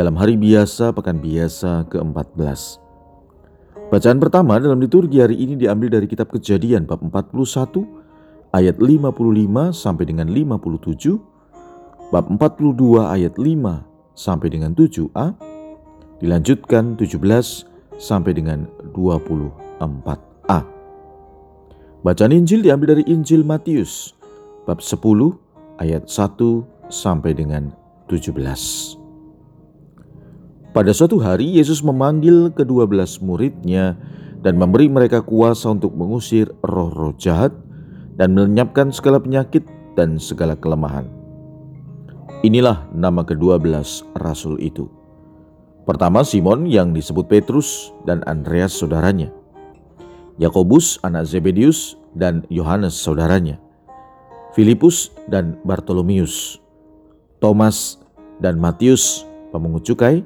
dalam hari biasa pekan biasa ke-14. Bacaan pertama dalam liturgi hari ini diambil dari kitab Kejadian bab 41 ayat 55 sampai dengan 57, bab 42 ayat 5 sampai dengan 7a, dilanjutkan 17 sampai dengan 24a. Bacaan Injil diambil dari Injil Matius bab 10 ayat 1 sampai dengan 17. Pada suatu hari Yesus memanggil kedua belas muridnya dan memberi mereka kuasa untuk mengusir roh-roh jahat dan melenyapkan segala penyakit dan segala kelemahan. Inilah nama kedua belas rasul itu. Pertama Simon yang disebut Petrus dan Andreas saudaranya. Yakobus anak Zebedius dan Yohanes saudaranya. Filipus dan Bartolomius. Thomas dan Matius pemungut cukai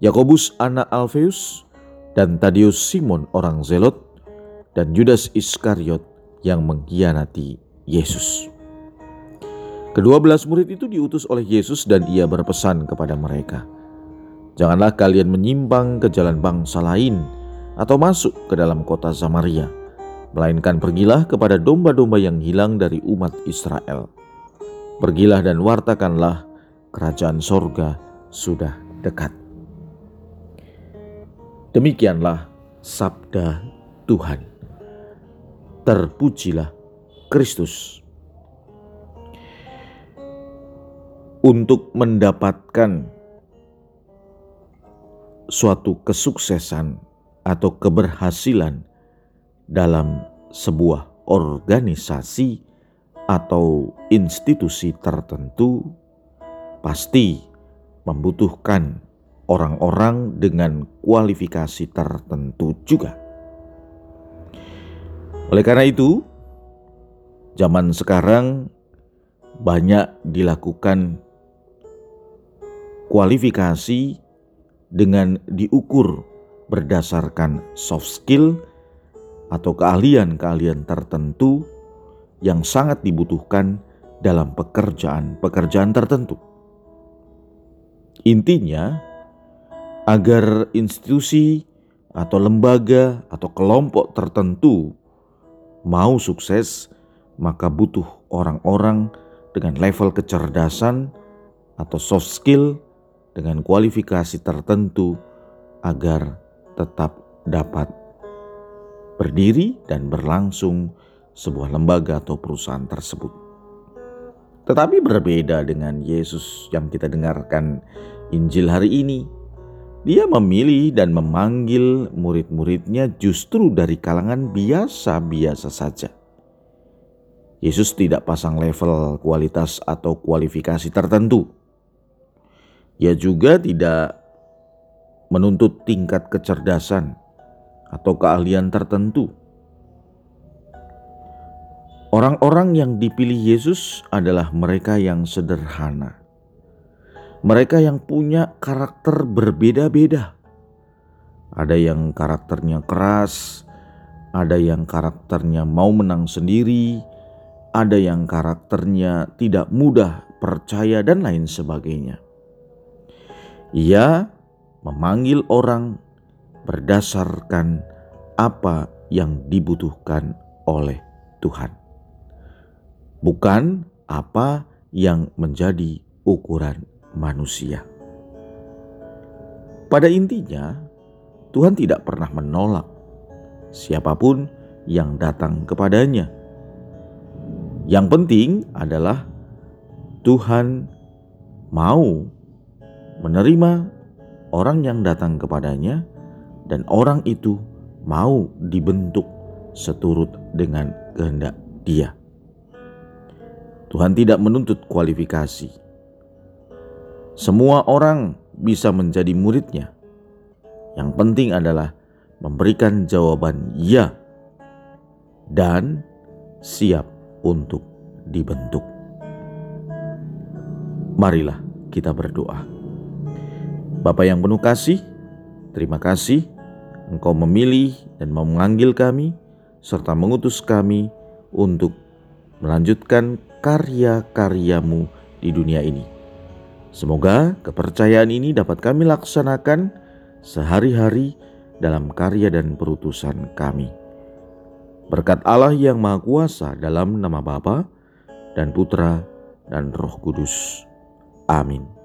Yakobus anak Alfeus, dan Tadius Simon orang Zelot, dan Judas Iskariot yang mengkhianati Yesus. Kedua belas murid itu diutus oleh Yesus dan ia berpesan kepada mereka, Janganlah kalian menyimpang ke jalan bangsa lain atau masuk ke dalam kota Samaria, melainkan pergilah kepada domba-domba yang hilang dari umat Israel. Pergilah dan wartakanlah kerajaan sorga sudah dekat. Demikianlah sabda Tuhan. Terpujilah Kristus. Untuk mendapatkan suatu kesuksesan atau keberhasilan dalam sebuah organisasi atau institusi tertentu, pasti membutuhkan orang-orang dengan kualifikasi tertentu juga. Oleh karena itu, zaman sekarang banyak dilakukan kualifikasi dengan diukur berdasarkan soft skill atau keahlian-keahlian tertentu yang sangat dibutuhkan dalam pekerjaan-pekerjaan tertentu. Intinya, agar institusi atau lembaga atau kelompok tertentu mau sukses, maka butuh orang-orang dengan level kecerdasan atau soft skill dengan kualifikasi tertentu agar tetap dapat berdiri dan berlangsung sebuah lembaga atau perusahaan tersebut. Tetapi berbeda dengan Yesus yang kita dengarkan Injil hari ini dia memilih dan memanggil murid-muridnya justru dari kalangan biasa-biasa saja. Yesus tidak pasang level kualitas atau kualifikasi tertentu. Ia juga tidak menuntut tingkat kecerdasan atau keahlian tertentu. Orang-orang yang dipilih Yesus adalah mereka yang sederhana mereka yang punya karakter berbeda-beda. Ada yang karakternya keras, ada yang karakternya mau menang sendiri, ada yang karakternya tidak mudah percaya, dan lain sebagainya. Ia memanggil orang berdasarkan apa yang dibutuhkan oleh Tuhan, bukan apa yang menjadi ukuran manusia. Pada intinya, Tuhan tidak pernah menolak siapa pun yang datang kepadanya. Yang penting adalah Tuhan mau menerima orang yang datang kepadanya, dan orang itu mau dibentuk seturut dengan kehendak Dia. Tuhan tidak menuntut kualifikasi, semua orang bisa menjadi muridnya, Yang penting adalah memberikan jawaban "ya" dan siap untuk dibentuk. Marilah kita berdoa. Bapa yang penuh kasih, terima kasih Engkau memilih dan memanggil kami serta mengutus kami untuk melanjutkan karya-karyamu di dunia ini. Semoga kepercayaan ini dapat kami laksanakan sehari-hari dalam karya dan perutusan kami. Berkat Allah yang Maha Kuasa dalam nama Bapa dan Putra dan Roh Kudus. Amin.